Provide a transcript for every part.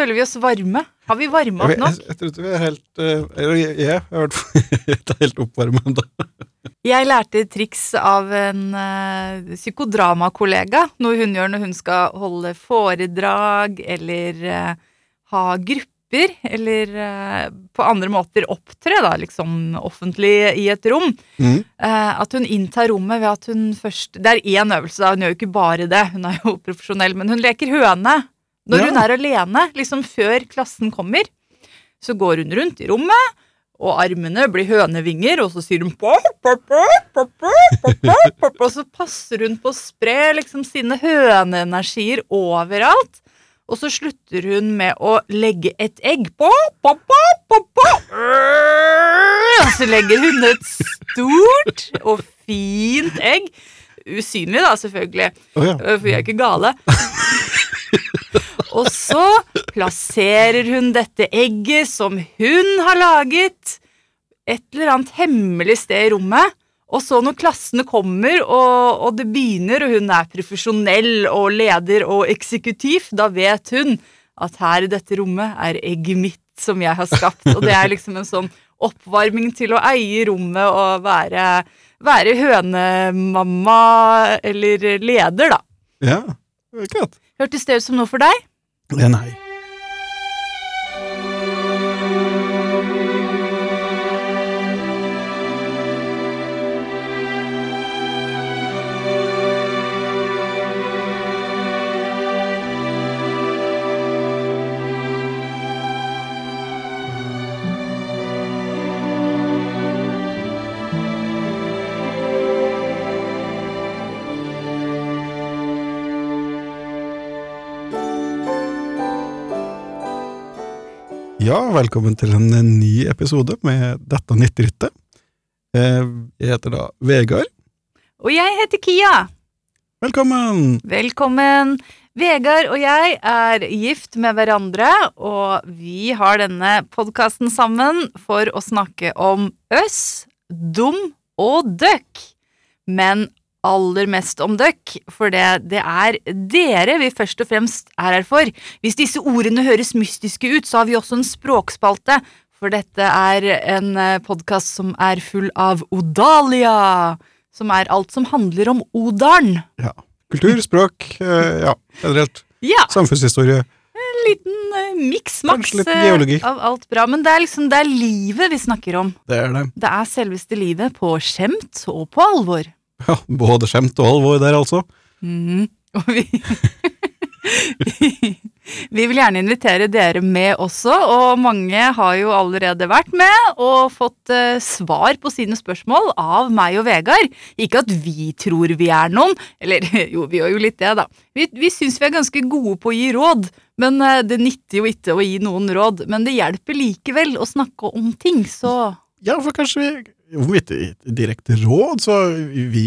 føler vi oss varme? Har vi varma opp nok? jeg, ikke vi er helt eh, eller Jeg jeg er i hvert fall helt oppvarma ennå. Jeg lærte et triks av en uh, psykodramakollega, noe hun gjør når hun skal holde foredrag eller uh, ha grupper, eller uh, på andre måter opptre, da, liksom offentlig i et rom. Mm. At hun inntar rommet ved at hun først Det er én øvelse, da, hun gjør jo ikke bare det, hun er jo profesjonell, men hun leker høne. Når Ja. hun er alene, liksom før klassen kommer, så går hun rundt i rommet, og armene blir hønevinger, og så sier hun pop, pop, pop, Og så passer hun på å spre liksom sine høneenergier overalt. Og så slutter hun med å legge et egg på, på, på, på, på. Og så legger hun et stort og fint egg. Usynlig, da, selvfølgelig, oh, ja. for vi er ikke gale. Og så plasserer hun dette egget som hun har laget, et eller annet hemmelig sted i rommet. Og så når klassene kommer, og, og det begynner, og hun er profesjonell og leder og eksekutiv, da vet hun at her i dette rommet er egget mitt som jeg har skapt. Og det er liksom en sånn oppvarming til å eie rommet og være, være hønemamma eller leder, da. ja. klart. Hørtes det ut som noe for deg? Ja, nei. Ja, velkommen til en ny episode med Dette nyttryttet. Eh, Jeg heter da Vegard. Og jeg heter Kia. Velkommen! Velkommen. Vegard og jeg er gift med hverandre, og vi har denne podkasten sammen for å snakke om øss, dum og døkk. Men aller mest om døkk, for det, det er dere vi først og fremst er her for. Hvis disse ordene høres mystiske ut, så har vi også en språkspalte, for dette er en podkast som er full av Odalia, som er alt som handler om Odalen. Ja. Kultur, språk, eh, ja, generelt. Ja, Samfunnshistorie. en liten miks-maks eh, geologi. av alt bra. Men det er liksom, det er livet vi snakker om. Det er det. Det er selveste livet på skjemt og på alvor. Ja, både skjemt og alvor der, altså. Mhm. Og vi Vi vil gjerne invitere dere med også, og mange har jo allerede vært med og fått eh, svar på sine spørsmål av meg og Vegard. Ikke at vi tror vi er noen, eller jo, vi gjør jo litt det, da. Vi, vi syns vi er ganske gode på å gi råd, men eh, det nytter jo ikke å gi noen råd. Men det hjelper likevel å snakke om ting, så Ja, for kanskje vi Om ikke direkte råd, så vi, vi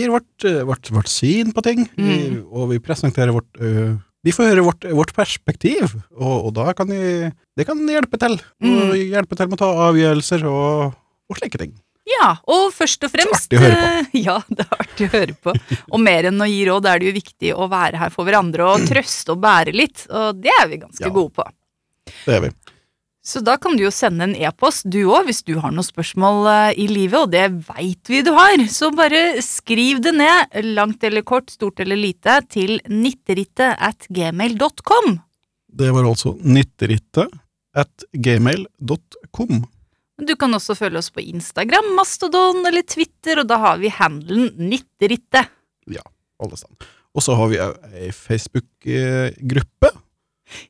gir vårt, vårt, vårt syn på ting, vi, Mm. og vi presenterer vårt øh, Vi får høre vårt, vårt perspektiv, og, og da kan de, Det kan hjelpe til. Mm. hjelpe til med å ta avgjørelser og, og slike ting. Ja, og først og fremst artig å høre på. eh, Ja, det er artig å høre på. Og mer enn å gi råd er det jo viktig å være her for hverandre og trøste og bære litt, og det er vi ganske Ja. gode på. Det er vi. Så da kan du jo sende en e-post, du òg, hvis du har noen spørsmål eh, i livet, og det veit vi du har. Så bare skriv det ned, langt eller kort, stort eller lite, til nitterittet at gmail.com. Det var altså nytterittet at gmail.com. Du kan også følge oss på Instagram, Mastodon eller Twitter, og da har vi handelen Nitterittet. Alle sammen. Og så har vi ei Facebook-gruppe.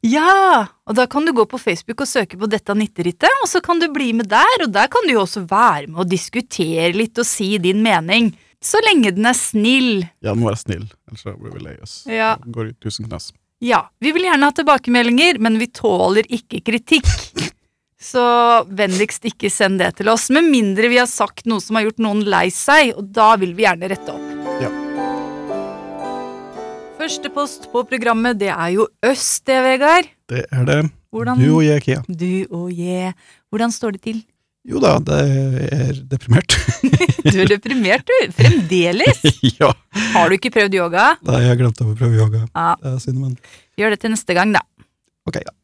Ja! Og da kan du gå på Facebook og søke på dette nitterittet, og så kan du bli med der, og der kan du jo også være med og diskutere litt og si din mening. Så lenge den er snill. Ja, den må være snill, ellers blir vi lei oss. Ja. Det Går i tusen knas. Ja, vi vil gjerne ha tilbakemeldinger, men vi tåler ikke kritikk. Så vennligst ikke send det til oss, med mindre vi har sagt noe som har gjort noen lei seg, og da vil vi gjerne rette opp. Første post på programmet, det er jo Øst, det, Vegard. Det er det. Hvordan Du og jeg, Kia. Du og jeg. Hvordan står det til? Jo da, det er deprimert. Du er deprimert, du. Fremdeles. ja. Har du ikke prøvd yoga? Nei, jeg har glemt å prøve yoga. Ja, Det er synd, men Gjør det til neste gang, da. Ok, ja.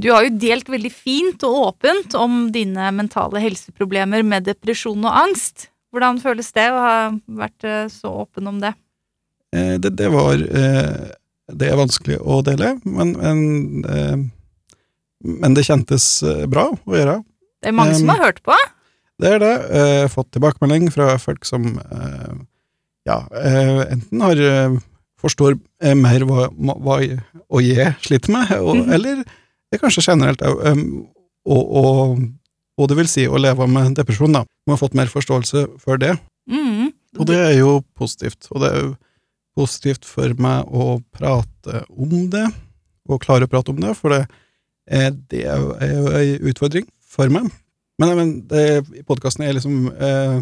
Du har jo delt veldig fint og åpent om dine mentale helseproblemer med depresjon og angst. Hvordan føles det å ha vært eh, så åpen om det? Eh, det, det var eh, Det er vanskelig å dele, men, men, eh, men det kjentes bra å gjøre. Det er mange som har hørt på. Det er det. Eh, fått tilbakemelding fra folk som eh, ja, eh, enten har forstår mer hva, hva og jeg sliter med, og, Mhm. eller det er kanskje generelt òg, og, og, og det vil si å leve med depresjon, da. Man har fått mer forståelse for det, Mm. og det er jo positivt. Og det er jo positivt for meg å prate om det, og klare å prate om det, for det er, det er jo ei utfordring for meg. Men, men det, podkasten er liksom eh,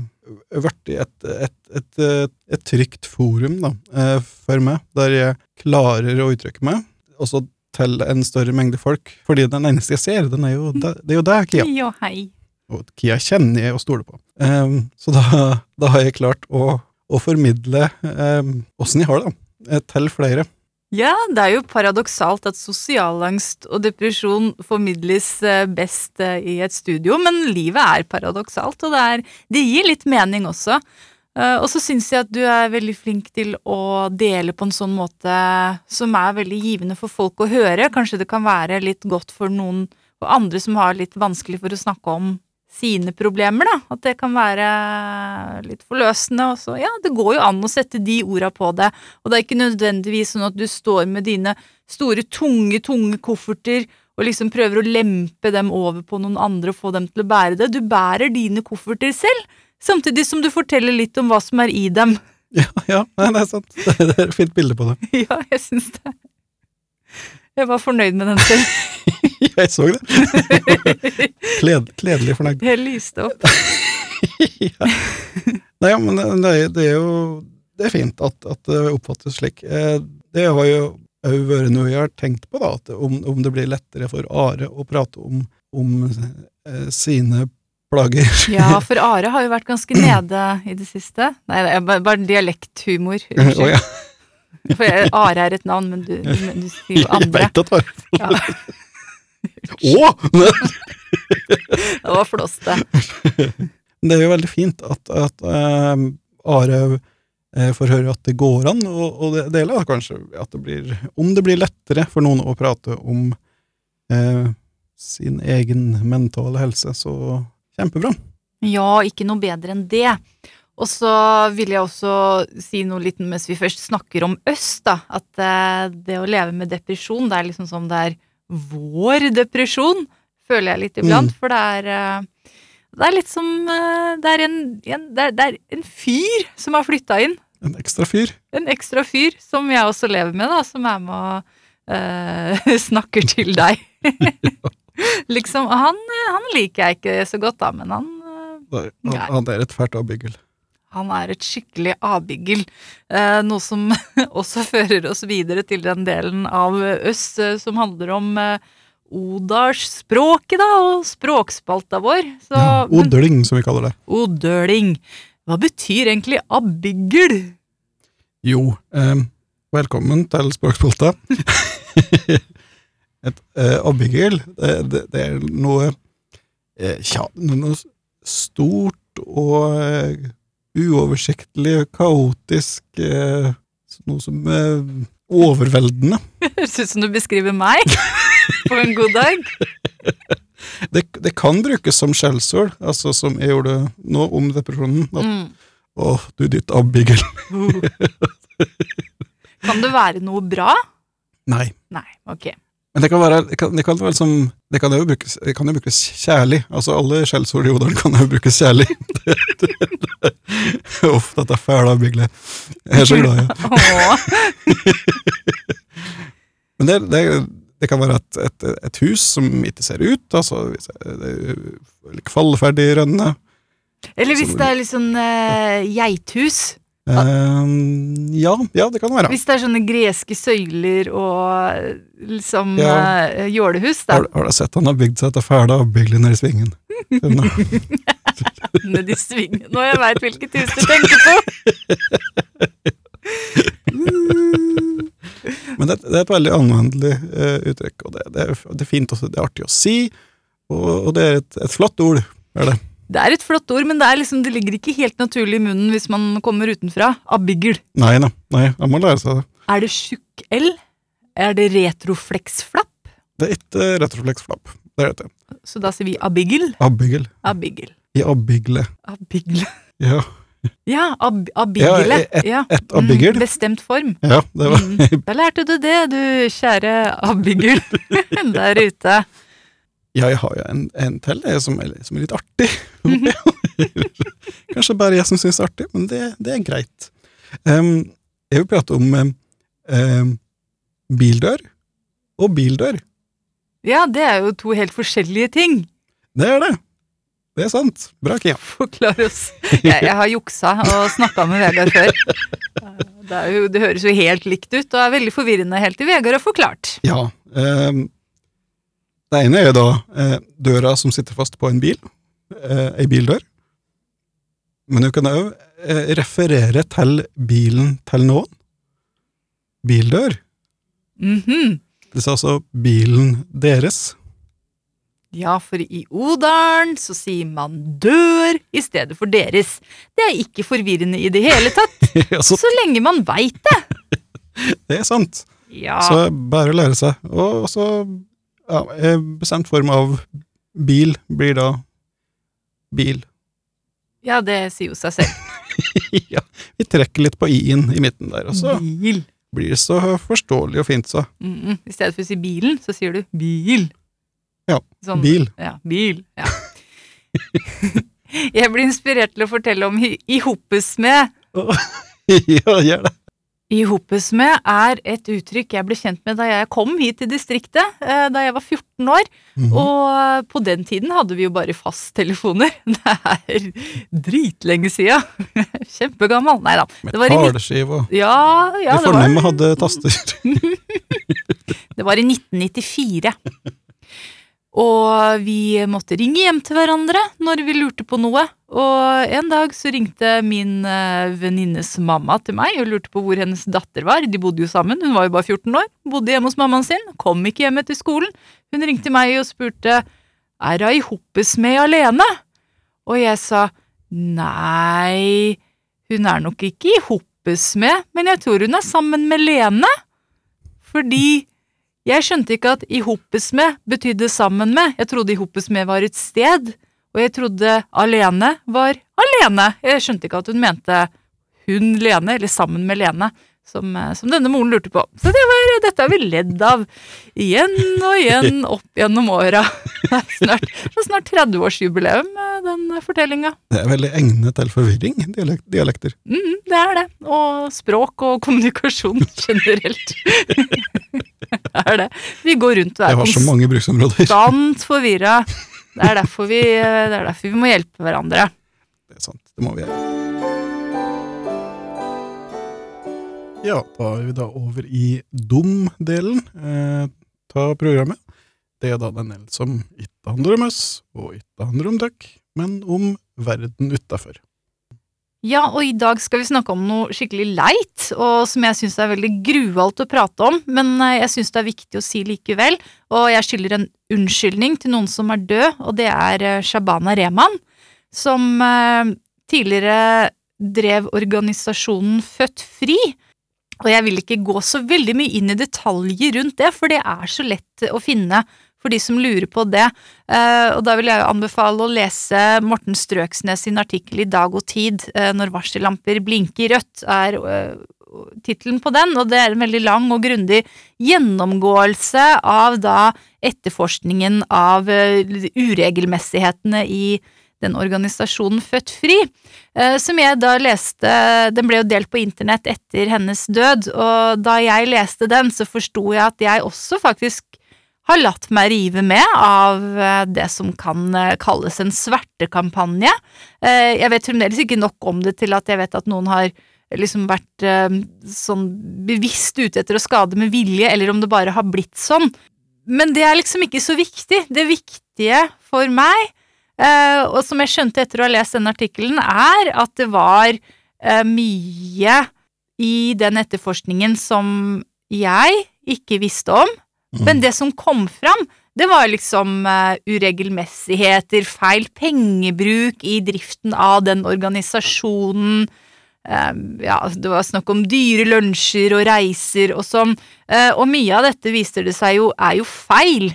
blitt et, et, et, et, et trygt forum da, eh, for meg, der jeg klarer å uttrykke meg, også til en større mengde folk. Fordi den eneste jeg ser, den er jo det, det er jo deg, Kia. Ja, hei. Og Kia kjenner jeg og stoler på. Eh, så da, da har jeg klart å, å formidle åssen de har det, eh, til flere. Ja, det er jo paradoksalt at sosialangst og depresjon formidles eh, best eh, i et studio, men livet er paradoksalt, og det, er, det gir litt mening også. Eh, Og så syns jeg at du er veldig flink til å dele på en sånn måte som er veldig givende for folk å høre. Kanskje det kan være litt godt for noen og andre som har litt vanskelig for å snakke om sine problemer, da. At det kan være litt forløsende. Og så, ja, det går jo an å sette de orda på det. Og det er ikke nødvendigvis sånn at du står med dine store, tunge, tunge kofferter og liksom prøver å lempe dem over på noen andre og få dem til å bære det. Du bærer dine kofferter selv, samtidig som du forteller litt om hva som er i dem. Ja, ja nei, det er sant. Det, det er et fint bilde på det. Ja, jeg syns det. Jeg var fornøyd med den selv. Jeg så det. Kled, kledelig fornøyd. Jeg lyste opp. ja. Nei, men det, det er jo Det er fint at, at det oppfattes slik. Eh, Det har jo òg vært noe jeg har tenkt på, da, at om, om det blir lettere for Are å prate om, om eh, sine plager. Ja, for Are har jo vært ganske nede i det siste. Nei, det er bare, dialekthumor. Unnskyld. ja, For jeg, Are er et navn, men du, men du sier jo andre. jeg veit at Are Ja, Å! det var flåst, Det Det er jo veldig fint at, at eh, Are eh, får høre at det går an å å de- dele, kanskje. At det blir, om det blir lettere for noen å prate om eh, sin egen mentale helse, så kjempebra. Ja, ikke noe bedre enn det. Og så vil jeg også si noe litt mens vi først snakker om øst, da. At eh, det å leve med depresjon, det er liksom som det er vår depresjon, føler jeg litt iblant. Mm. For det er eh, Det er litt som eh, Det er en, en, det er, det er en fyr som har flytta inn. En ekstra fyr. En ekstra fyr som jeg også lever med, da, som er med og eh, snakker til deg. liksom, han, han liker jeg ikke så godt, da, men han Nei. Han, han er et fælt avbyggel. Han er et skikkelig avbyggel, eh, noe som også fører oss videre til den delen av Øss eh, som handler om eh, Odalsspråket, da, og språkspalta vår. Så, Ja, men- som vi kaller det. Odøling. Hva betyr egentlig avbyggel? Jo, eh, velkommen til språkspalta. Et eh, avbyggel, det, det, det er noe eh, Tja, noe stort og uoversiktlig, kaotisk eh, Noe som er overveldende. Høres ut som du beskriver meg på en god dag. Det, det kan brukes som skjellsord, altså som jeg gjorde nå om depresjonen. At, Mm. Å, du ditt avbyggel. Kan det være noe bra? Nei. Nei, ok. Men det kan være, det kan, det kan som Det kan jo brukes, det kan jo brukes kjærlig. Altså alle skjellsord i Odalen kan jo brukes kjærlig. Uff, dette fæle avbyggelet. Jeg er så glad i ja. Men det, det, kan være et, et, et hus som ikke ser ut, altså kvalferdig er rønne. Eller hvis det er litt sånn uh, geithus. Ehm, ja, ja, det kan det være. Hvis det er sånne greske søyler og liksom Ja. uh, jålehus, da. Har, har du sett han har bygd seg etter fæle avbyggelet nede i svingen? nede i svingen. Nå jeg veit hvilket hus du tenker på! Men det, det er et veldig anvendelig uh, uttrykk, og det, det, er, det er fint også, det er artig å si, og, og det er et, et flott ord, er det. Det er et flott ord, men det, liksom, det ligger ikke helt naturlig i munnen hvis man kommer utenfra. Abigl. Nei da, nei, man må lære seg det. Er det tjukk L? Er det retroflex-flapp? Det er ikke retroflex-flapp, det er det. Så da sier vi abigl? Abigl. Abigl. I abigle. Abigle. Ja, Ja, ab abigle. Ja, et- Ja. et abiggel. Mm, bestemt form. ja, det var Mm. Da lærte du det, du kjære abigl der ute. Ja, jeg har jo en, en til som, er, som er litt artig. Kanskje bare jeg som syns det er artig, men det, det er greit. Um, jeg vil prate om em, bildør og bildør. Ja, det er jo to helt forskjellige ting. Det er det. Det er sant. Bra, Kia. Forklar oss. Jeg, jeg har juksa og snakka med Vegard før. Det, er jo, det høres jo helt likt ut, og er veldig forvirrende helt til Vegard har forklart. Ja. em, det ene er da eh, døra som sitter fast på en bil. Eh, ei bildør. Men du kan òg eh, referere til bilen til noen. Bildør. Mhm. Det er altså bilen deres. Ja, for i Odalen så sier man dør i stedet for deres. Det er ikke forvirrende i det hele tatt, altså, så lenge man veit det. det er sant. Ja, Så bare å lære seg. Og så ja, eh, bestemt form av bil blir da bil. ja det sier jo seg selv. ja, vi trekker litt på i-en i midten der, og så Bil. blir det så forståelig og fint, så. Mm, I stedet for å si bilen, så sier du bil. Ja, Sånn- bil. Ja, bil. Ja. Jeg blir inspirert til å fortelle om I- Ihopesmed. ja, gjør det. Ihopesmed er et uttrykk jeg ble kjent med da jeg kom hit til distriktet, eh, da jeg var 14 år. Mhm. Og på den tiden hadde vi jo bare fasttelefoner. Det er dritlenge sia. Kjempegammal. Nei da. Med i taleskive og Ja, ja, De fornemme var, hadde taster. det var i 1994. Og vi måtte ringe hjem til hverandre når vi lurte på noe. Og en dag så ringte min eh, venninnes mamma til meg og lurte på hvor hennes datter var. De bodde jo sammen, hun var jo bare 14 år. Bodde hjemme hos mammaen sin, kom ikke hjem etter skolen. Hun ringte meg og spurte er hun i Hoppesmed alene. Og jeg sa nei, hun er nok ikke i Hoppesmed, men jeg tror hun er sammen med Lene. Fordi jeg skjønte ikke at i Hoppesmed betydde sammen med. Jeg trodde i Hoppesmed var et sted, og jeg trodde alene var alene. Jeg skjønte ikke at hun mente hun Lene, eller sammen med Lene, som, eh, som denne moren lurte på. Så det var, dette har vi ledd av igjen og igjen opp gjennom åra. Snart, snart 30-årsjubileum med den fortellinga. Det er veldig egnet til forvirring, dialek dialekter. Mm, det er det. Og språk og kommunikasjon generelt. det er det. Vi går rundt og er konstant forvirra. Det vi, det er derfor vi må hjelpe hverandre. Det er sant, det må vi gjøre. Ja, da er vi da over i dum-delen eh, av programmet. Det er da den delen som ikke handler om oss, og ikke handler om dere, men om verden utafor. Ja, og i dag skal vi snakke om noe skikkelig leit, og som jeg syns er veldig grualt å prate om, men eh, jeg syns det er viktig å si likevel. Og jeg skylder en unnskyldning til noen som er død, og det er eh, Shabana Rehman, som eh, tidligere drev organisasjonen Født Fri. Og jeg vil ikke gå så veldig mye inn i detaljer rundt det, for det er så lett å finne for de som lurer på det. Eh, og da vil jeg anbefale å lese Morten Strøksnes sin artikkel i Dag og Tid, eh, Når varsellamper blinker rødt, er uh, tittelen på den, og det er en veldig lang og grundig gjennomgåelse av da etterforskningen av eh, uregelmessighetene i den organisasjonen Født Fri, eh, som jeg da leste Den ble jo delt på internett etter hennes død, og da jeg leste den, så forsto jeg at jeg også faktisk har latt meg rive med av eh, det som kan eh, kalles en svertekampanje. Jeg vet fremdeles ikke nok om det til at jeg vet at noen har liksom vært sånn bevisst ute etter å skade med vilje, eller om det bare har blitt sånn. Men det er liksom ikke så viktig. Det viktige for meg, og som jeg skjønte etter å ha lest den artikkelen, er at det var eh, mye i den etterforskningen som jeg ikke visste om. Mm. Men det som kom fram, det var liksom uh, uregelmessigheter, feil pengebruk i driften av den organisasjonen. Uh, ja, det var snakk om dyre lunsjer og reiser og sånn. Uh, og mye av dette viser det seg jo er jo feil.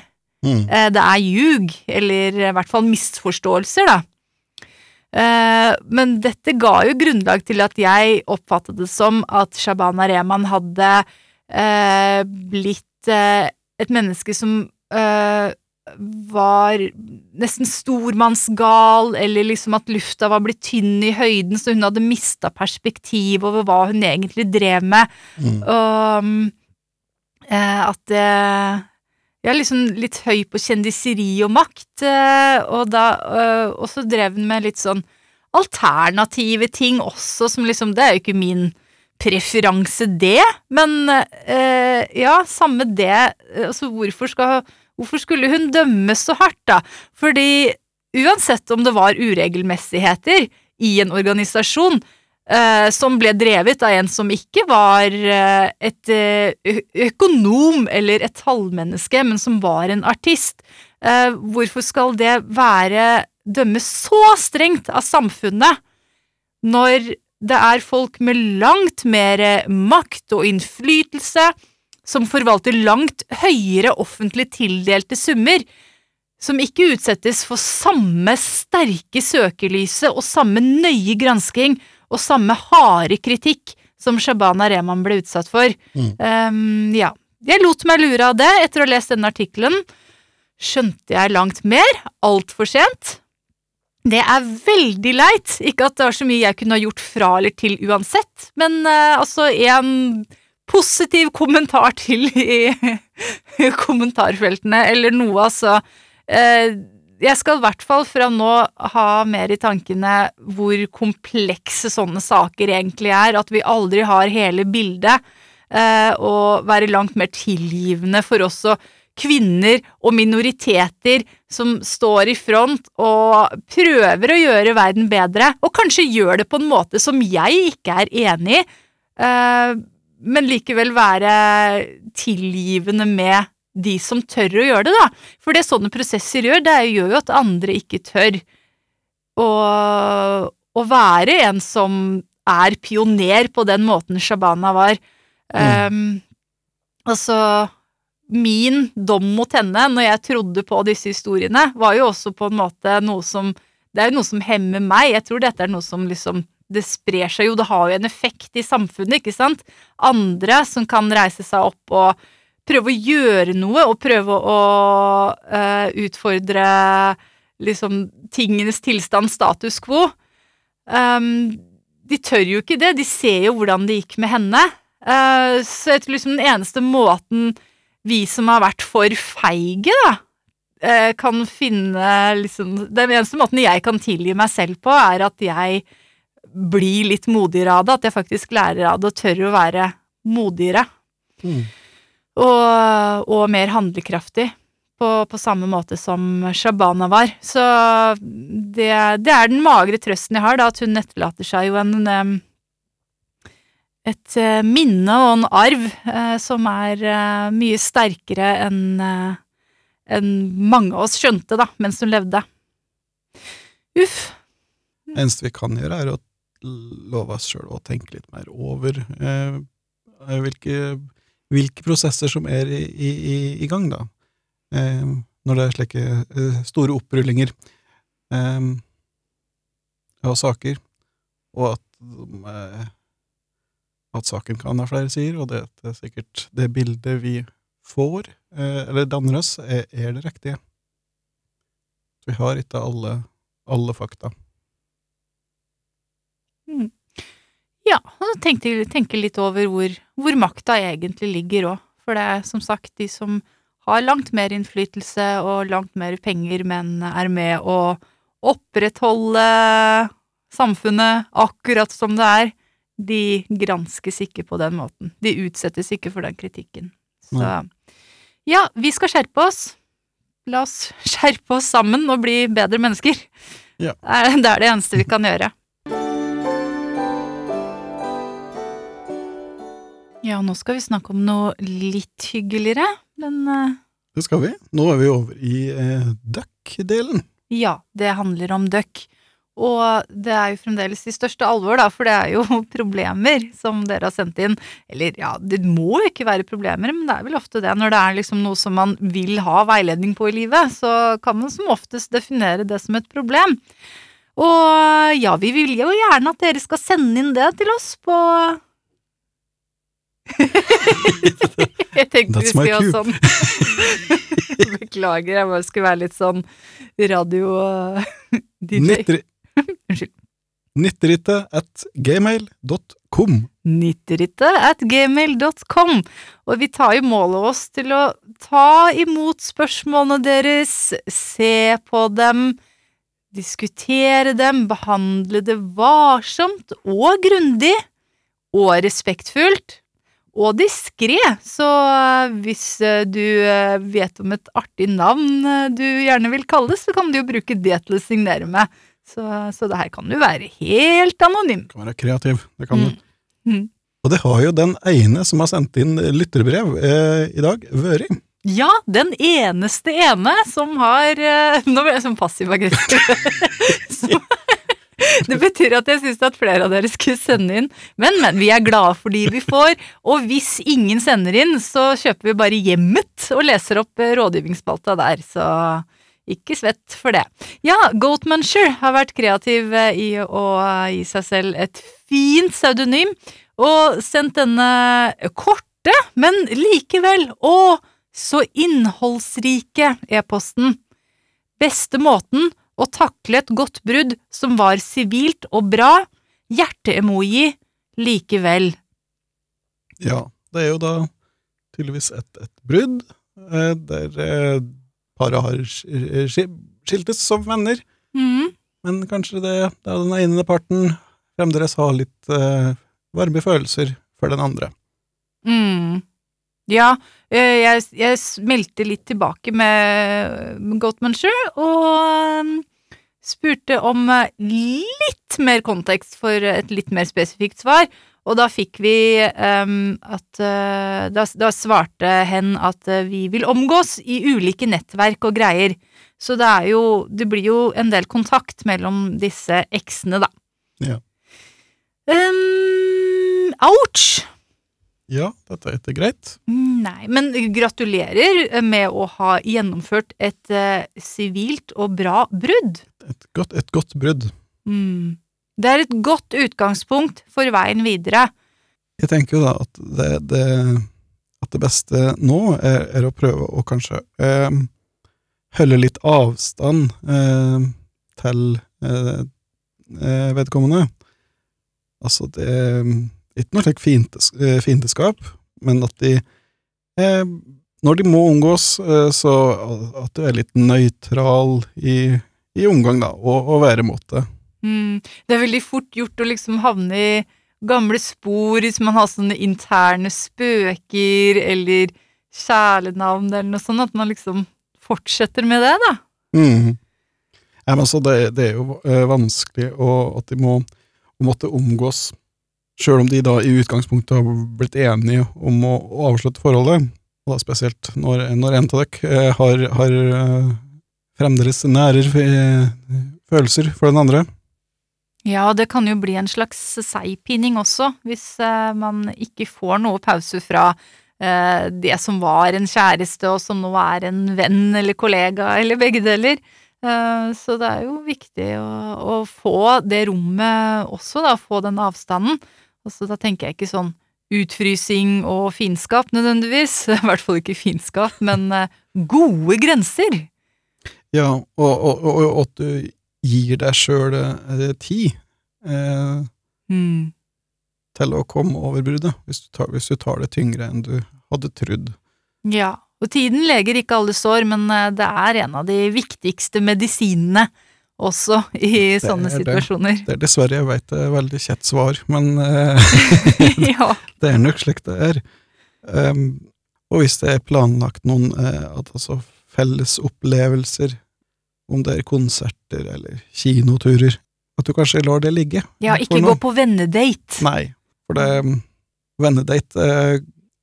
Mm. Eh, det er ljug, eller i hvert fall misforståelser, da. Eh, men dette ga jo grunnlag til at jeg oppfattet det som at Shabana Rehman hadde eh, blitt et menneske som var nesten stormannsgal, eller liksom at lufta var blitt tynn i høyden, så hun hadde mista perspektiv over hva hun egentlig drev med. Mm. Og um, at det Jeg er liksom litt høy på kjendiseri og makt, eh, og da eh, Og så drev hun med litt sånn alternative ting også, som liksom Det er jo ikke min preferanse, det, men eh, ja, samme det. Altså, hvorfor skal Hvorfor skulle hun dømmes så hardt, da? Fordi uansett om det var uregelmessigheter i en organisasjon, eh, som ble drevet av en som ikke var eh, et eh, økonom eller et tallmenneske, men som var en artist. Hvorfor skal det være dømmes så strengt av samfunnet når det er folk med langt mer makt og innflytelse som forvalter langt høyere offentlig tildelte summer, som ikke utsettes for samme sterke søkelyset og samme nøye gransking og samme harde kritikk som Shabana Rehman ble utsatt for. Mm. Um, ja. Jeg lot meg lure av det etter å ha lest denne artikkelen. Skjønte jeg langt mer, altfor sent. Det er veldig leit. Ikke at det var så mye jeg kunne ha gjort fra eller til uansett, men uh, altså en positiv kommentar til i kommentarfeltene, eller noe, altså. Eh, jeg skal i hvert fall fra nå ha mer i tankene hvor komplekse sånne saker egentlig er, at vi aldri har hele bildet, eh, og være langt mer tilgivende for også kvinner og minoriteter som står i front og prøver å gjøre verden bedre, og kanskje gjør det på en måte som jeg ikke er enig i, eh, men likevel være tilgivende med de som tør å gjøre det, da. For det sånne prosesser gjør, det gjør jo at andre ikke tør å, å være en som er pioner på den måten Shabana var. Um, altså Min dom mot henne, når jeg trodde på disse historiene, var jo også på en måte noe som Det er jo noe som hemmer meg. Jeg tror dette er noe som liksom Det sprer seg jo, det har jo en effekt i samfunnet, ikke sant? Andre som kan reise seg opp og prøve å gjøre noe, og prøve å uh, utfordre liksom tingenes tilstand, status quo. Um, de tør jo ikke det, de ser jo hvordan det gikk med henne. Uh, så jeg tror liksom den eneste måten vi som har vært for feige, da, uh, kan finne liksom Den eneste måten jeg kan tilgi meg selv på, er at jeg blir litt modigere av det. At jeg faktisk lærer av det og tør å være modigere. Mm. Og, og mer handlekraftig. På, på samme måte som Shabana var. Så det, det er den magre trøsten jeg har, da, at hun etterlater seg jo en et eh, minne og en arv eh, som er eh, mye sterkere enn en mange av oss skjønte, da, mens hun levde. Uff. Det eneste vi kan gjøre, er å love oss sjøl å tenke litt mer over eh, hvilke, hvilke prosesser som er i, i, i- gang, da. Eh, når det er slike eh, store opprullinger eh, av saker, og at, eh, at saken kan ha flere sider, og det, er sikkert det bildet vi får, eh, eller danner oss, er, er det riktige. Vi har ikke alle, alle fakta. Ja, og tenke, tenke litt over hvor, hvor makta egentlig ligger òg. For det er som sagt de som har langt mer innflytelse og langt mer penger, men er med å opprettholde samfunnet akkurat som det er. De granskes ikke på den måten. De utsettes ikke for den kritikken. Så ja, vi skal skjerpe oss. La oss skjerpe oss sammen og bli bedre mennesker. Ja. Det er det eneste vi kan gjøre. Ja, nå skal vi snakke om noe litt hyggeligere, men uh... Det skal vi. Nå er vi over i eh, duck-delen. ja, det handler om duck. Og det er jo fremdeles i største alvor, da, for det er jo problemer som dere har sendt inn. Eller ja, det må jo ikke være problemer, men det er vel ofte det. Når det er liksom noe som man vil ha veiledning på i livet, så kan man som oftest definere det som et problem. Og ja, vi vil jo gjerne at dere skal sende inn det til oss på Jeg tenkte That's vi skulle ha sånn. Beklager, jeg bare skulle være litt sånn radio-DJ. Unnskyld. Nitterittet at gmail.com. Nitterittet at gmail.com. Og vi tar jo mål av oss til å ta imot spørsmålene deres, se på dem, diskutere dem, behandle det varsomt og grundig og respektfullt. Og diskré, så eh, hvis eh, du eh, vet om et artig navn du gjerne vil kalles, så kan du jo bruke det til å signere med. Så, så det her kan jo være helt anonym. Du Kan være kreativ. Det kan Mm. du. Mm. Og det har jo den ene som har sendt inn lytterbrev eh, i dag, Vøring. Ja, den eneste ene som har eh, Nå ble jeg sånn passiv-aggressiv. Som- det betyr at jeg syns at flere av dere skulle sende inn. Men, men, vi er glade for de vi får. Og hvis ingen sender inn, så kjøper vi bare Hjemmet og leser opp eh, rådgivningsspalta der. Så ikke svett for det. Ja, Goatmuncher har vært kreativ eh, i å gi seg selv et fint pseudonym, og sendt denne korte, men likevel å så innholdsrike e-posten. Beste måten å takle et godt brudd som var sivilt og bra, hjerte-emoji likevel. Ja, det er jo da tydeligvis et, et brudd, eh, der eh, paret har sk- skiltes som venner, Mm. men kanskje det, det er den ene parten fremdeles har litt eh, varme følelser for den andre. Mm. Ja, eh, jeg, jeg smelte litt tilbake med med og um, spurte om eh, litt mer kontekst for et litt mer spesifikt svar. Og da fikk vi um, at uh, da, da svarte hen at uh, vi vil omgås i ulike nettverk og greier. Så det er jo Det blir jo en del kontakt mellom disse eksene, da. Ja. Um, ouch! Ja, dette er ikke greit. Nei, men gratulerer med å ha gjennomført et eh, sivilt og bra brudd. Et godt, et godt brudd. Mm. Det er et godt utgangspunkt for veien videre. Jeg tenker jo da at det, det, at det beste nå er, er å prøve å kanskje eh, holde litt avstand eh, til eh, eh, vedkommende. Altså, det ikke noe slik fiendes, eh, fiendeskap, men at de eh, Når de må omgås, eh, så at du er litt nøytral i, i omgang, da, og, og væremåte. Mm. Det er veldig fort gjort å liksom havne i gamle spor hvis man har sånne interne spøker eller kjælenavn eller noe sånt, at man liksom fortsetter med det, da. Mm. Ja, men altså, det, det er jo eh, vanskelig å, at de må måtte omgås, sjøl om de da i utgangspunktet har blitt enige om å, avslutte forholdet, og da spesielt når, når en av dere har, har eh, fremdeles nære eh, følelser for den andre. Ja, det kan jo bli en slags seigpining også, hvis eh, man ikke får noe pause fra det som var en kjæreste, og som nå er en venn eller kollega, eller begge deler. Så det er jo viktig å, å få det rommet også, da, få den avstanden. Og så da tenker jeg ikke sånn utfrysing og fiendskap nødvendigvis, i hvert fall ikke fiendskap, men eh, gode grenser. Ja, og, at du gir deg sjøl eh, tid eh, Mm. til å komme over bruddet, hvis hvis du tar det tyngre enn du hadde trodd. Ja, og tiden leger ikke alle sår, men eh, det er en av de viktigste medisinene også i sånne det. situasjoner. Det er dessverre, jeg veit det er veldig kjett svar, men eh, ja. det er nok slik det er. Um, og hvis det er planlagt noen uh, altså felles opplevelser, om det er konserter eller kinoturer, at du kanskje lar det ligge. ja, ikke gå på vennedate. Nei, for det vennedate eh,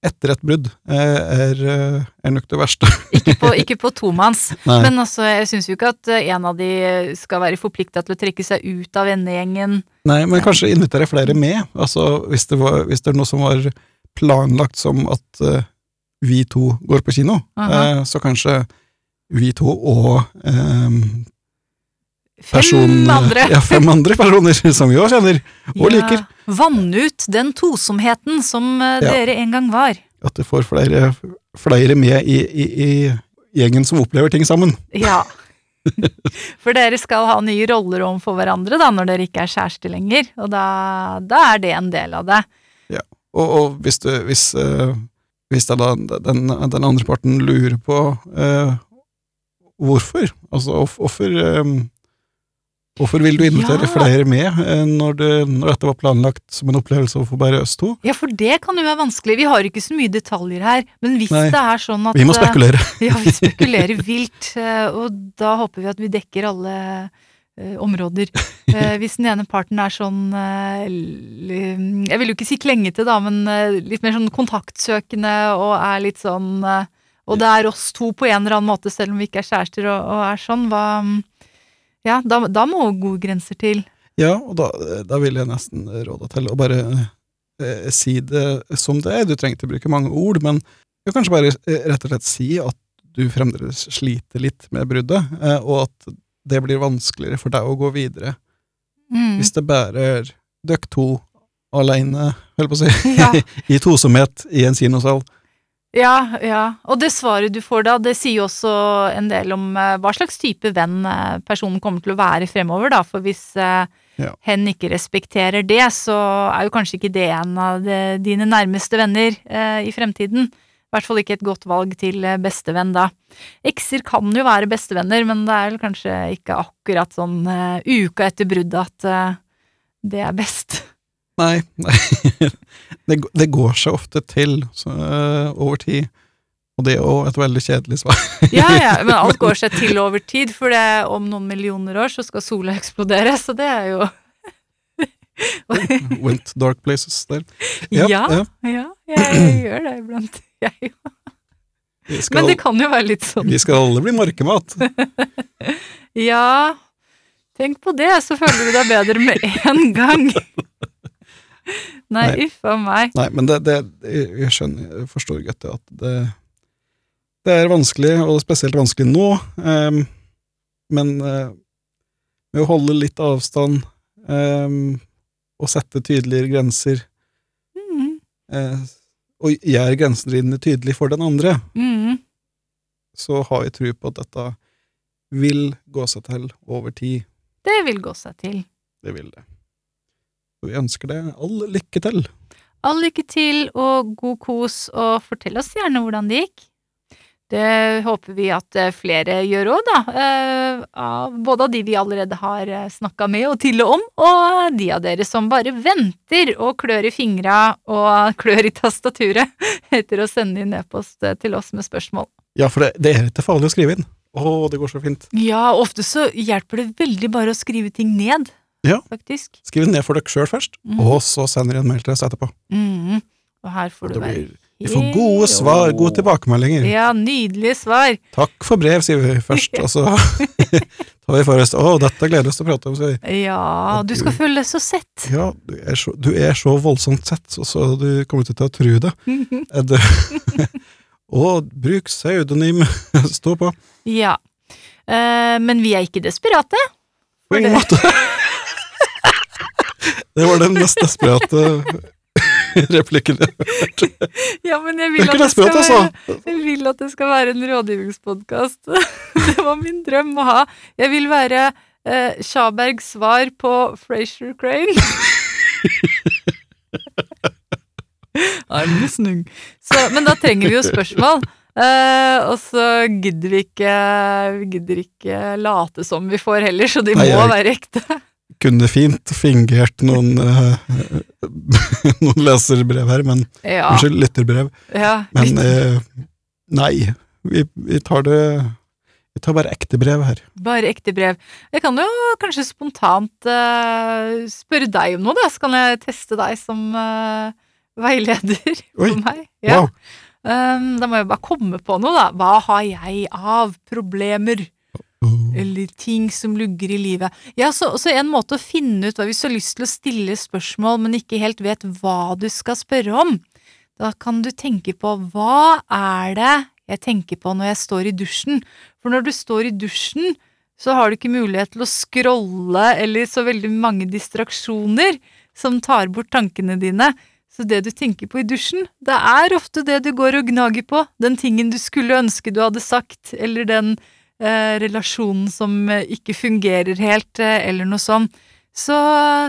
etter et brudd eh, er, eh, er nok det verste. Ikke på, ikke på tomanns. Men altså, jeg syns jo ikke at eh, en av de skal være forplikta til å trekke seg ut av vennegjengen. Nei, men kanskje invitere flere med. Altså, hvis det, var, hvis det er noe som var planlagt som at uh, vi to går på kino, uh -huh. uh, så kanskje vi to og eh, Fem andre. Ja, fem andre personer som vi òg kjenner og liker. Vann ut den tosomheten som eh, Ja. dere en gang var. At det får flere, flere med i, i, i gjengen som opplever ting sammen. Ja. For dere skal ha nye roller overfor hverandre da, når dere ikke er kjærester lenger, og da, da er det en del av det. Og, og hvis, du, hvis, eh, hvis da den, den, andre parten lurer på eh, hvorfor, altså hvorfor eh, Hvorfor vil du invitere Ja. flere med eh, når, du, når dette var planlagt som en opplevelse overfor bare oss to? Ja, for det kan jo være vanskelig. Vi har ikke så mye detaljer her, men hvis Nei. det er sånn at Vi må eh, spekulere. Ja, vi spekulerer vilt, eh, og da håper vi at vi dekker alle eh, områder. Eh, hvis den ene parten er sånn eh, Jeg vil jo ikke si klengete, da, men eh, litt mer sånn kontaktsøkende og er litt sånn eh, Og det er oss to på en eller annen måte, selv om vi ikke er kjærester og, og er sånn, hva Ja, da, da må gode grenser til. Ja, og da, da vil jeg nesten råde til å bare eh, si det som det er. Du trenger ikke bruke mange ord, men du kan kanskje bare eh, rett og slett si at du fremdeles sliter litt med bruddet, eh, og at det blir vanskeligere for deg å gå videre Mm. hvis det bare er dere to alene, holdt på å si, Ja. i tosomhet i en kinosal. Ja, ja. Og det svaret du får da, det sier jo også en del om eh, hva slags type venn eh, personen kommer til å være fremover, da. For hvis eh, Ja. hen ikke respekterer det, så er jo kanskje ikke det en av de, dine nærmeste venner eh, i fremtiden. I hvert fall ikke et godt valg til bestevenn da. Ekser kan jo være bestevenner, men det er vel kanskje ikke akkurat sånn uh, uka etter bruddet at uh, det er best. Nei. Det, det går seg ofte til så, uh, over tid, og det er òg et veldig kjedelig svar. Ja, ja, men alt går seg til over tid, for det, om noen millioner år så skal sola eksplodere, så det er jo Went dark places der. Ja, Ja, ja, ja. jeg gjør det iblant. Jeg, òg. men det kan jo være litt sånn vi skal alle bli markemat. Ja, tenk på det, så føler du deg bedre med en gang. Nei, uff a meg. Nei, men det, det jeg skjønner, jeg forstår godt det at det, det er vanskelig, og spesielt vanskelig nå. Um, men uh, med å holde litt avstand um, og sette tydeligere grenser, Mm, uh, og gjøre grensene dine tydelige for den andre, mm, så har jeg tro på at dette vil gå seg til over tid. det vil gå seg til. Det vil det. Og vi ønsker deg all lykke til. All lykke til og god kos, og fortell oss gjerne hvordan det gikk. Det håper vi at eh, flere gjør òg, da. Eh, Både av de vi allerede har snakka med og til og om, og de av dere som bare venter og klør i fingra og klør i tastaturet etter å sende inn e-post eh, til oss med spørsmål. Ja, for det, det er ikke farlig å skrive inn. Å, det går så fint. Ja, ofte så hjelper det veldig bare å skrive ting ned, Ja. faktisk. Skriv det ned for dere sjøl først, Mm. og så sender jeg en mail til oss etterpå. Mm. Og her får Og du være vi får gode svar, gode tilbakemeldinger. Ja, nydelige svar. Takk for brev, sier vi først, og så tar vi for oss Å, dette gleder vi oss til å prate om, sier vi. Ja, Og du du- skal føle deg så sett. Ja, du er så, du er så voldsomt sett, så, så du kommer ikke til å tro det. Det og bruk pseudonym. Stå på. Ja. Eh, men vi er ikke desperate. På ingen måte. Det var den mest desperate replikken jeg har hørt. Ja, men jeg vil, at det skal altså. være, jeg vil at det skal være en rådgivningspodkast. Det var min drøm å ha. Jeg vil være eh, Sjabergs svar på Frazier Crane. Så, men da trenger vi jo spørsmål. Eh, og så gidder vi ikke Vi gidder ikke late som vi får heller, så de Nei, må jeg- være ekte. Kunne fint fingert noen, eh, noen leserbrev her, men Ja. Unnskyld, lytterbrev. ja Men eh, nei, vi, vi tar det Vi tar bare ekte brev her. Bare ekte brev. Jeg kan jo kanskje spontant uh, spørre deg om noe, da, så kan jeg teste deg som uh, veileder Oi, for meg. Ja. Wow. Um, da må jeg bare komme på noe, da. Hva har jeg av problemer? Eller ting som lugger i livet. Ja, så, så en måte å finne ut hva Hvis du har lyst til å stille spørsmål, men ikke helt vet hva du skal spørre om, da kan du tenke på hva er det jeg tenker på når jeg står i dusjen? For når du står i dusjen, så har du ikke mulighet til å scrolle eller så veldig mange distraksjoner som tar bort tankene dine. Så det du tenker på i dusjen, det er ofte det du går og gnager på. Den tingen du skulle ønske du hadde sagt, eller den relasjonen som eh, ikke fungerer helt, eh, eller noe sånt. Så,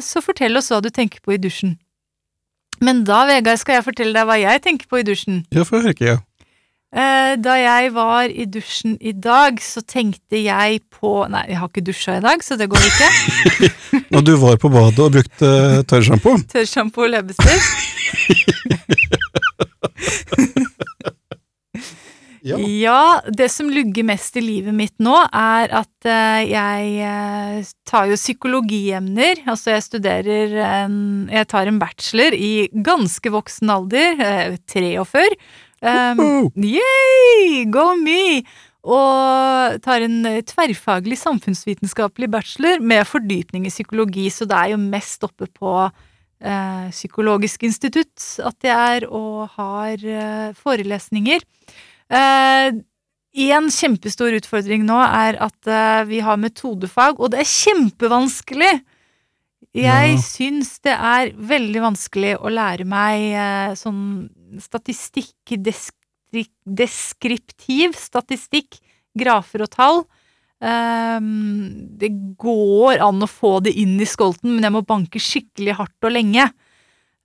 så fortell oss hva du tenker på i dusjen. Men da, Vegard, skal jeg fortelle deg hva jeg tenker på i dusjen. Ja, for ikke jeg. Eh, da jeg var i dusjen i dag, så tenkte jeg på Nei, jeg har ikke dusja i dag, så det går ikke. Når du var på badet og brukte tørrsjampo Tørrsjampo og leppestift. Ja. Ja, det som lugger mest i livet mitt nå, er at eh, jeg eh, tar jo psykologiemner. Altså, jeg studerer en Jeg tar en bachelor i ganske voksen alder, eh, 43. Um, Woho! Yay! Go me! Og tar en eh, tverrfaglig samfunnsvitenskapelig bachelor med fordypning i psykologi, så det er jo mest oppe på eh, Psykologisk institutt at jeg er og har eh, forelesninger. Eh, en kjempestor utfordring nå er at eh, vi har metodefag, og det er kjempevanskelig! Jeg Ja. syns det er veldig vanskelig å lære meg eh, sånn statistikk, deskri deskriptiv statistikk, grafer og tall. Ehm, det går an å få det inn i skolten, men jeg må banke skikkelig hardt og lenge.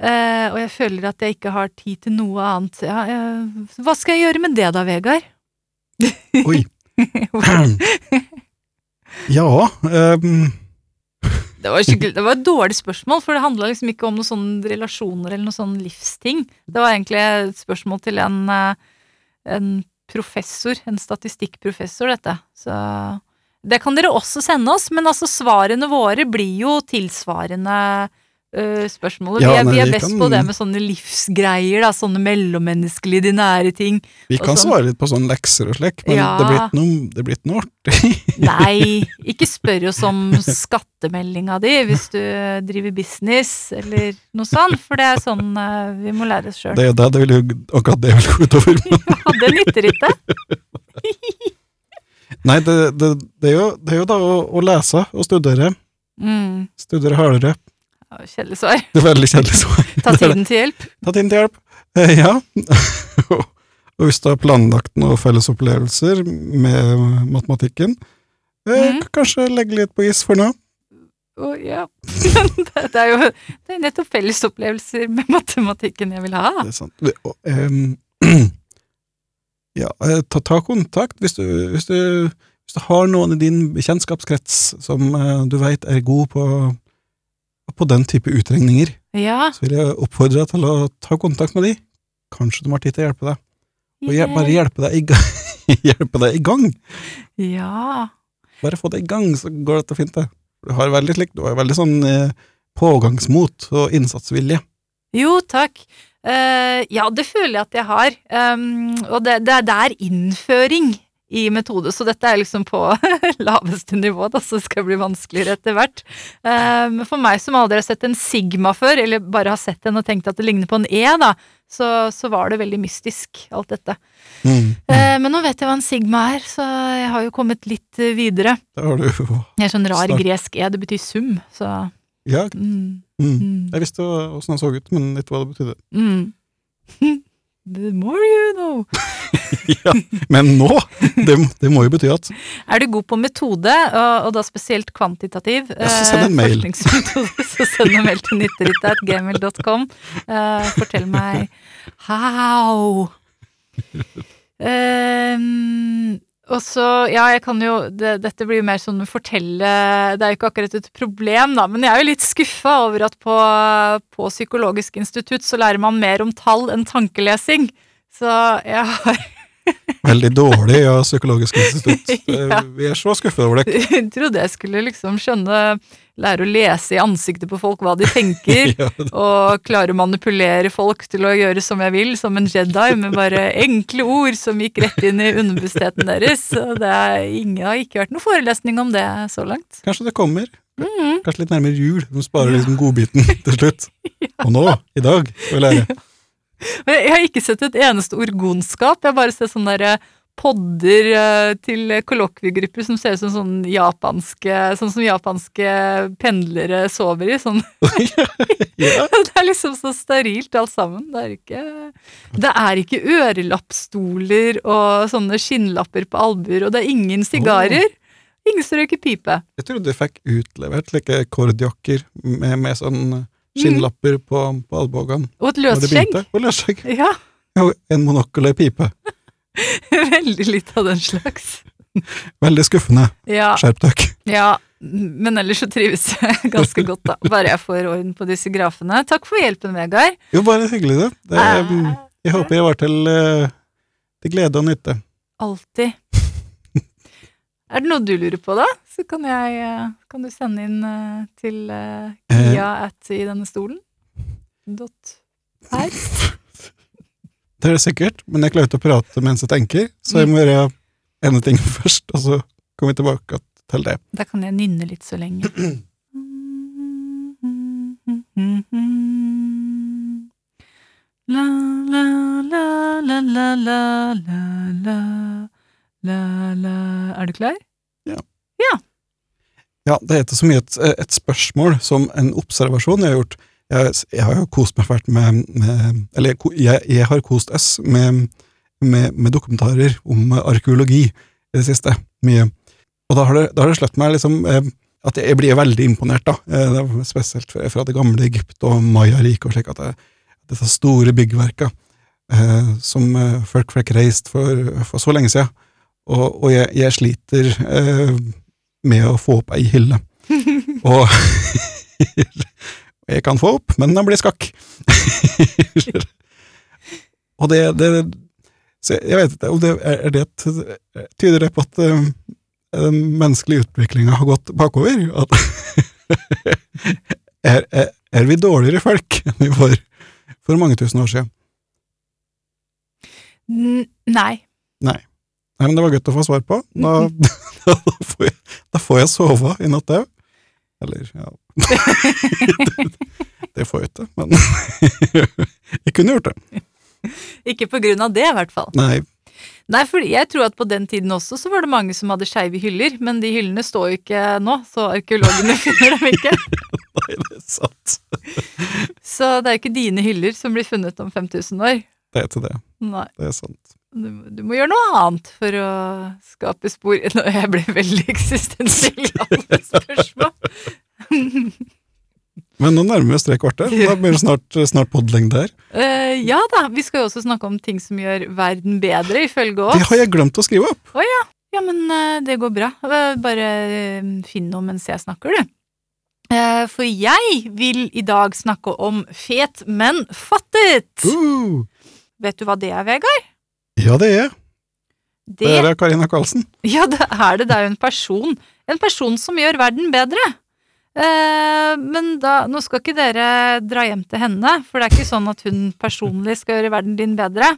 Eh, og jeg føler at jeg ikke har tid til noe annet. Ja, eh, hva skal jeg gjøre med det da, Vegard? Oi. Ja um. Det var, skikkelig, det var et dårlig spørsmål, for det handla liksom ikke om noen sånne relasjoner eller noen sånne livsting. Det var egentlig et spørsmål til en, eh, en professor, en statistikkprofessor, dette. Så det kan dere også sende oss, men altså svarene våre blir jo tilsvarende øh, spørsmålet. Ja, vi er, vi er vi best kan- på det med sånne livsgreier, da, sånne mellommenneskelige, de nære ting. Vi kan sånn. svare litt på sånne lekser og slik, men Ja. det blir ikke noe, artig. Nei, ikke spør oss om skattemeldinga di hvis du driver business eller noe sånt, for det er sånn eh, vi må lære oss sjøl. Det det, det vil jo akkurat det vil gå utover. Men, Ja, det nytter ikke. nei, det, det, det, er jo, det er jo da å, å lese og studere. Mm. Studere hardere. Kjedelig svar. Det er veldig kjedelig svar. Ta tiden til hjelp. Ta tiden til hjelp. Eh, ja. og hvis du har planlagt noen fellesopplevelser med matematikken, eh, mm. kanskje legge litt på is for nå. Å, ja. det, det er jo det er nettopp fellesopplevelser med matematikken jeg vil ha. Det er sant. Det- og, ehm, ja, eh, ta, ta kontakt hvis du, hvis, du, hvis du har noen i din bekjentskapskrets som eh, du veit er god på, på den type utregninger, Ja. så vil jeg oppfordre deg til å ta kontakt med de. Kanskje de har tid til å hjelpe deg. Og hjelp, bare hjelpe deg, i gang, hjelpe deg i gang. Ja. Bare få det i gang, så går dette fint, det. Du har veldig slik, du har veldig sånn eh, pågangsmot og innsatsvilje. Jo, takk. Uh, ja, det føler jeg at jeg har. Um, og det, det, det er innføring i metode, så dette er liksom på laveste nivå, da, så det skal bli vanskeligere etter hvert. Um, for meg som aldri har sett en sigma før, eller bare har sett den og tenkt at det ligner på en E, da, så, så var det veldig mystisk, alt dette. Mm. Uh, men nå vet jeg hva en sigma er, så jeg har jo kommet litt eh, videre. Det har du jo. Det er sånn rar Snart. gresk E, det betyr sum, så Ja, mm, mm. mm. jeg visste åssen den så ut, men ikke hva det betydde. Mm. The more you know. ja, men nå! Det, det må jo bety at Er du god på metode, og, og da spesielt kvantitativ Ja, så send en eh, mail. forskningsmetode, så send en mail til nytteritt.gmail.com. Uh, fortell meg how. Ehm, og så, ja, jeg kan jo det, Dette blir jo mer sånn fortelle Det er jo ikke akkurat et problem, da, men jeg er jo litt skuffa over at på, på Psykologisk institutt så lærer man mer om tall enn tankelesing. Så jeg har Veldig dårlig av Psykologisk institutt. Ja. Vi er så skuffet over det. Jeg trodde jeg skulle liksom skjønne, lære å lese i ansiktet på folk hva de tenker. Ja, og klare å manipulere folk til å gjøre som jeg vil, som en Jedi, med bare enkle ord som gikk rett inn i underbevisstheten deres. Og det er, ingen har ikke vært noen forelesning om det så langt. kanskje det kommer. Mhm. Kanskje litt nærmere jul. De sparer liksom godbiten til slutt. Og nå, i dag, skal vi lære. Jeg har ikke sett et eneste orgonskap. Jeg har bare sett sånn der eh, podder eh, til kollokviegrupper som ser ut som sånn japanske Sånn som japanske pendlere sover i. Sånn. Ja, Det er liksom så sterilt alt sammen. Det er ikke, det er ikke ørelappstoler og sånne skinnlapper på albuer, og det er ingen sigarer. Ingen som røyker pipe. jeg trodde du fikk utlevert like kordjakker med, med sånn skinnlapper på, på albuene. Og et løsskjegg. Og løsskjegg. Ja, Og en monokkel og ei pipe. veldig litt av den slags. Veldig skuffende. Ja, Skjerp dere. ja, men ellers så trives jeg ganske godt, da. Bare jeg får orden på disse grafene. Takk for hjelpen, Vegard. Jo, bare hyggelig, det. det er, jeg håper jeg var til, eh, til glede og nytte. Alltid. Er det noe du lurer på, da? Så kan, jeg, eh, kan du sende inn eh, til Kia at i denne stolen. Dot her. Det er det sikkert, men jeg klarer ikke å prate mens jeg tenker, så jeg må gjøre ene ting først, og så kommer vi tilbake til det. Da kan jeg nynne litt så lenge. La, la, la, la, la, la, la, la, la, Er du klar? Ja, det heter så mye et, et spørsmål som en observasjon jeg har gjort. Jeg, jeg har jo kost meg fælt med, med Eller jeg, jeg, har kost oss med, med, med dokumentarer om arkeologi i det siste. Mye. Og da har det, da har det slått meg liksom eh, at jeg blir veldig imponert, da. Eh, spesielt fra, det gamle Egypt og Maya-riket og slik at det, disse store byggverka eh, som folk fikk reist for, for så lenge siden. Og, og jeg, jeg sliter eh, med å få opp ei hylle. og jeg kan få opp, men den blir skakk. og det, det jeg vet ikke, om det er, det Tyder det på at eh, den menneskelige utviklinga har gått bakover? At er, er, er vi dårligere folk enn vi var for mange tusen år siden? N nei. Nei, men det var godt å få svar på. Da, da, får, jeg, da får jeg sove i natt òg. Eller, ja Det får jeg ikke, men jeg kunne gjort det. Ikke på grunn av det, i hvert fall. Nei, Nei, for jeg tror at på den tiden også så var det mange som hadde skeive hyller, men de hyllene står jo ikke nå, så arkeologene finner dem ikke. nei, det er sant. Så det er jo ikke dine hyller som blir funnet om 5000 år. Det er ikke det. Nei, Det er sant. Du, du må gjøre noe annet for å skape spor. Nå, jeg ble veldig eksistensiell i alle spørsmål. Men nå nærmer vi oss tre kvarter. Da blir det snart, snart podlengde her. Uh, ja da, vi skal jo også snakke om ting som gjør verden bedre, ifølge oss. Det har jeg glemt å skrive opp! Ja, men uh, det går bra. Eh, Bare finn noe mens jeg snakker, du. For jeg vil i dag snakke om fet, men fattet. Uh, Vet du hva det er, Vegard? Ja, det er Det, Det er Karina Karlsen. ja, det er det. Det er jo en person. En person som gjør verden bedre. Eh, men da, nå skal ikke dere dra hjem til henne, for det er ikke sånn at hun personlig skal gjøre verden din bedre.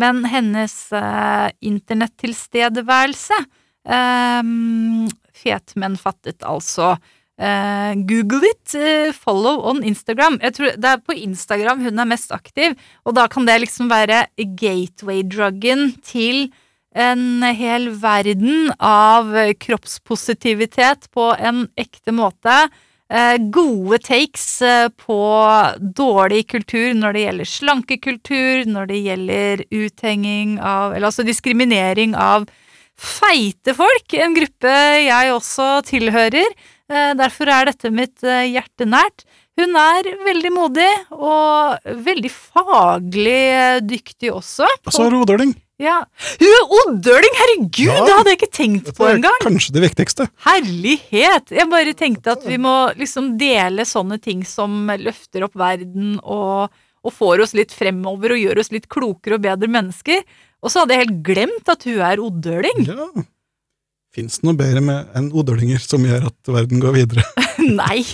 Men hennes eh, internettilstedeværelse eh, Fet, men fattet, altså. Eh, Google it, Uh, follow on Instagram. Jeg tror Det er på Instagram hun er mest aktiv, og da kan det liksom være gateway-druggen til en hel verden av kroppspositivitet på en ekte måte. Uh, gode takes på dårlig kultur når det gjelder slankekultur, når det gjelder uthenging av Eller altså diskriminering av feite folk, en gruppe jeg også tilhører. Eh, derfor er dette mitt eh, hjerte nært. Hun er veldig modig og veldig faglig eh, dyktig også. Og så er hun odøling. Ja. Hun er odøling! herregud! Ja. Det hadde jeg ikke tenkt på engang! kanskje det viktigste. Herlighet! Jeg bare tenkte at vi må liksom dele sånne ting som løfter opp verden og, og får oss litt fremover og gjør oss litt klokere og bedre mennesker. Og så hadde jeg helt glemt at hun er odøling. Ja. Fins det noe bedre med enn odølinger som gjør at verden går videre? Nei.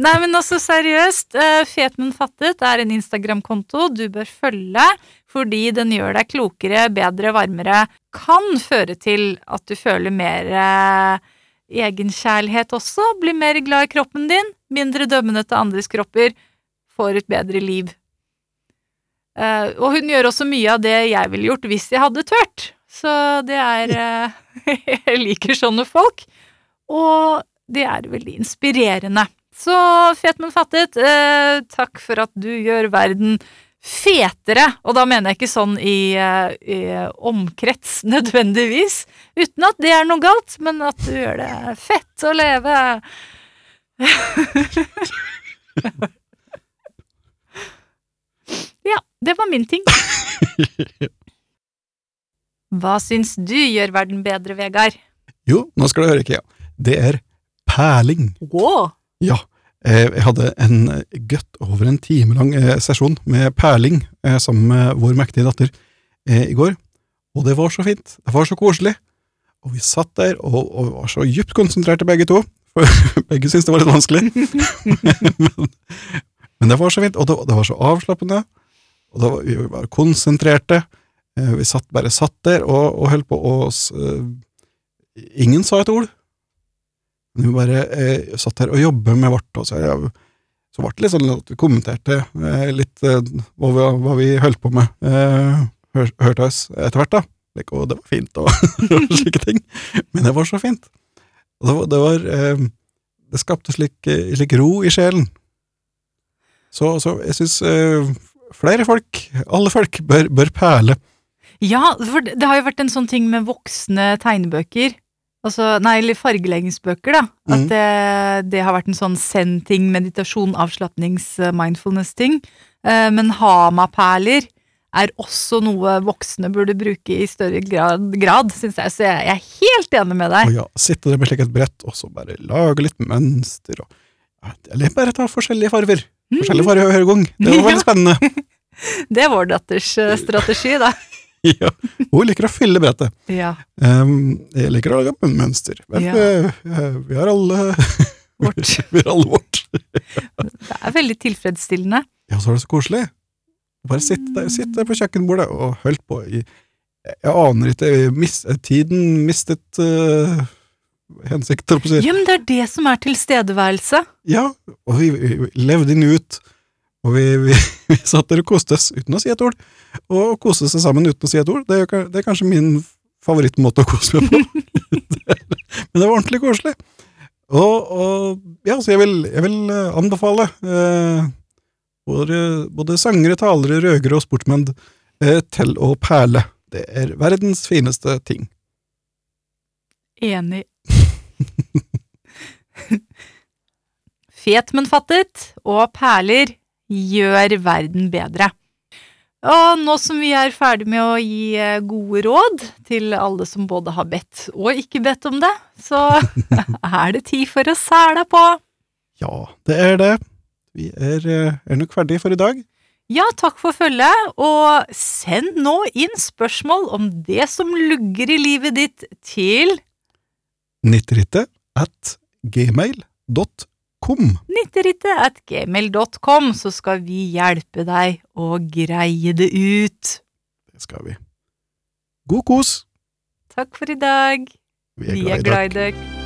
Nei, men også seriøst. eh, Fet, men fattet er en Instagram-konto du bør følge, fordi den gjør deg klokere, bedre, varmere. Kan føre til at du føler mer eh, egenkjærlighet også, blir mer glad i kroppen din, mindre dømmende til andres kropper, får et bedre liv. Eh, og hun gjør også mye av det jeg ville gjort hvis jeg hadde tørt. Så det er uh, Jeg liker sånne folk. Og det er veldig inspirerende. Så fet, men fattet, uh, takk for at du gjør verden fetere, og da mener jeg ikke sånn i, i omkrets nødvendigvis, uten at det er noe galt, men at du gjør det fett å leve. ja, det var min ting. Hva syns du gjør verden bedre, Vegard? Jo, nå skal du høre, Kea. Det er perling. Wow. Ja. eh, Jeg hadde en godt over en time lang eh, sesjon med perling eh, sammen med vår mektige datter i går, og det var så fint. Det var så koselig. Og vi satt der og, og var så djupt konsentrerte begge to, for begge syntes det var litt vanskelig. men, men det var så fint, og det, det var så avslappende, og da var, vi bare konsentrerte. Eh, Vi satt, bare satt der og, og holdt på å eh, Ingen sa et ord. Men vi bare eh, satt her og jobbet med vårt, og så, ja, så ble det litt sånn at vi kommenterte eh, litt eh, hva, vi, hva vi holdt på med. Eh, hør, hørte oss etter hvert, da. Like, og det var fint, og, slike ting. Men det var så fint. Og det var, det, var eh, det skapte slik, slik ro i sjelen. Så, så jeg syns flere folk, alle folk, bør, bør perle. Ja, for det har jo vært en sånn ting med voksne tegnebøker. Altså, nei, eller fargeleggingsbøker, da. At mm. det, det har vært en sånn send-ting, meditasjon, avslapnings, eh, mindfulness-ting. Eh, Men hamaperler er også noe voksne burde bruke i større grad, grad syns jeg. Så jeg jeg er helt enig med deg. Å ja, sitte der med slik et brett, og så bare lage litt mønster, og ja, Eller bare ta forskjellige farver. Hver gang. Det var veldig spennende. Det er vår datters eh, strategi, da. ja. Hun liker å fylle brettet. Ja. Um, jeg liker å lage mønster. Men Ja. eh, vi har alle Vårt. vi har alle vårt. Det er veldig tilfredsstillende. Ja, så er det så koselig. Bare sitte der, sitte på kjøkkenbordet og holdt på i Jeg aner ikke, mis, tiden mistet uh, hensikt, å si. Ja, men det er det som er tilstedeværelse. Ja, og vi, vi, levde inn ut, og vi, vi, vi satt der og koste oss uten å si et ord. Og koste seg sammen uten å si et ord. Det er, det er kanskje min favorittmåte å kose meg på. Men det var ordentlig koselig. Og, og ja, så jeg vil, jeg vil eh, anbefale eh, både, både sangere, talere, røgere og sportsmenn eh, til å perle. Det er verdens fineste ting. Enig. Fet, men fattet, og perler gjør verden bedre. Og nå som vi er ferdig med å gi eh, gode råd til alle som både har bedt og ikke bedt om det, så er det tid for å sæle på. Ja, det er det. Vi er, eh, er nok ferdige for i dag. Ja, takk for følget, og send nå inn spørsmål om det som lugger i livet ditt til 90 at gmail.com. 90rittet at gmail.com, så skal vi hjelpe deg å greie det ut. Det skal vi. God kos! Takk for i dag. Vi er glad i deg.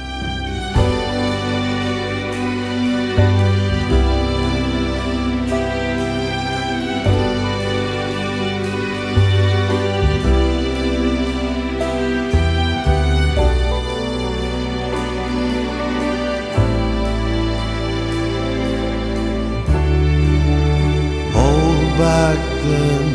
back then